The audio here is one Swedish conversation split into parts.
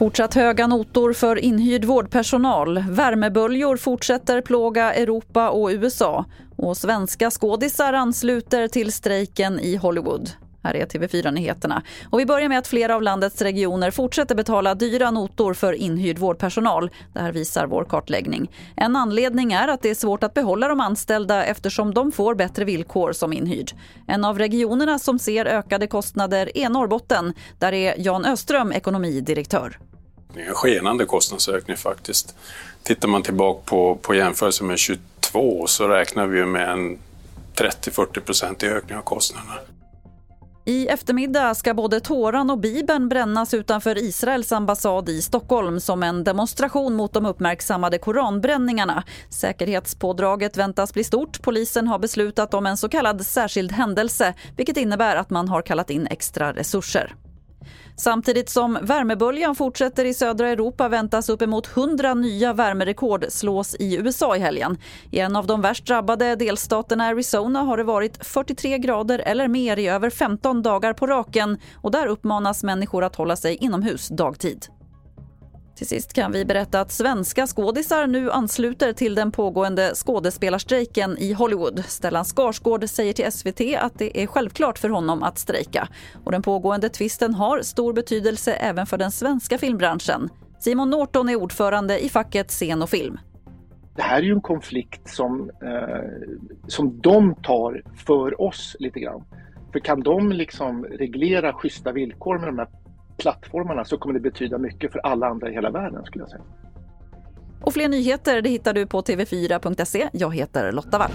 Fortsatt höga notor för inhyrd vårdpersonal. Värmeböljor fortsätter plåga Europa och USA. Och svenska skådisar ansluter till strejken i Hollywood. Här är TV4-nyheterna. Och vi börjar med att flera av landets regioner fortsätter betala dyra notor för inhyrd vårdpersonal. Det här visar vår kartläggning. En anledning är att det är svårt att behålla de anställda eftersom de får bättre villkor som inhyrd. En av regionerna som ser ökade kostnader är Norrbotten. Där är Jan Öström ekonomidirektör. Det är en skenande kostnadsökning faktiskt. Tittar man tillbaka på, på jämförelse med 22 så räknar vi med en 30-40 i ökning av kostnaderna. I eftermiddag ska både Toran och Bibeln brännas utanför Israels ambassad i Stockholm som en demonstration mot de uppmärksammade koranbränningarna. Säkerhetspådraget väntas bli stort. Polisen har beslutat om en så kallad särskild händelse vilket innebär att man har kallat in extra resurser. Samtidigt som värmeböljan fortsätter i södra Europa väntas uppemot 100 nya värmerekord slås i USA i helgen. I en av de värst drabbade delstaterna Arizona har det varit 43 grader eller mer i över 15 dagar på raken och där uppmanas människor att hålla sig inomhus dagtid. Till sist kan vi berätta att svenska skådisar nu ansluter till den pågående skådespelarstrejken i Hollywood. Stellan Skarsgård säger till SVT att det är självklart för honom att strejka. Och den pågående tvisten har stor betydelse även för den svenska filmbranschen. Simon Norton är ordförande i facket Scen och film. Det här är ju en konflikt som, eh, som de tar för oss lite grann. För kan de liksom reglera schyssta villkor med de här plattformarna så kommer det betyda mycket för alla andra i hela världen skulle jag säga. Och fler nyheter det hittar du på tv4.se. Jag heter Lotta Wall.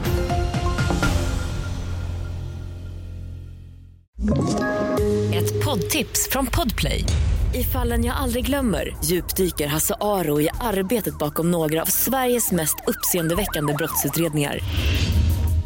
Ett poddtips från Podplay. I fallen jag aldrig glömmer djupdyker Hasse Aro i arbetet bakom några av Sveriges mest uppseendeväckande brottsutredningar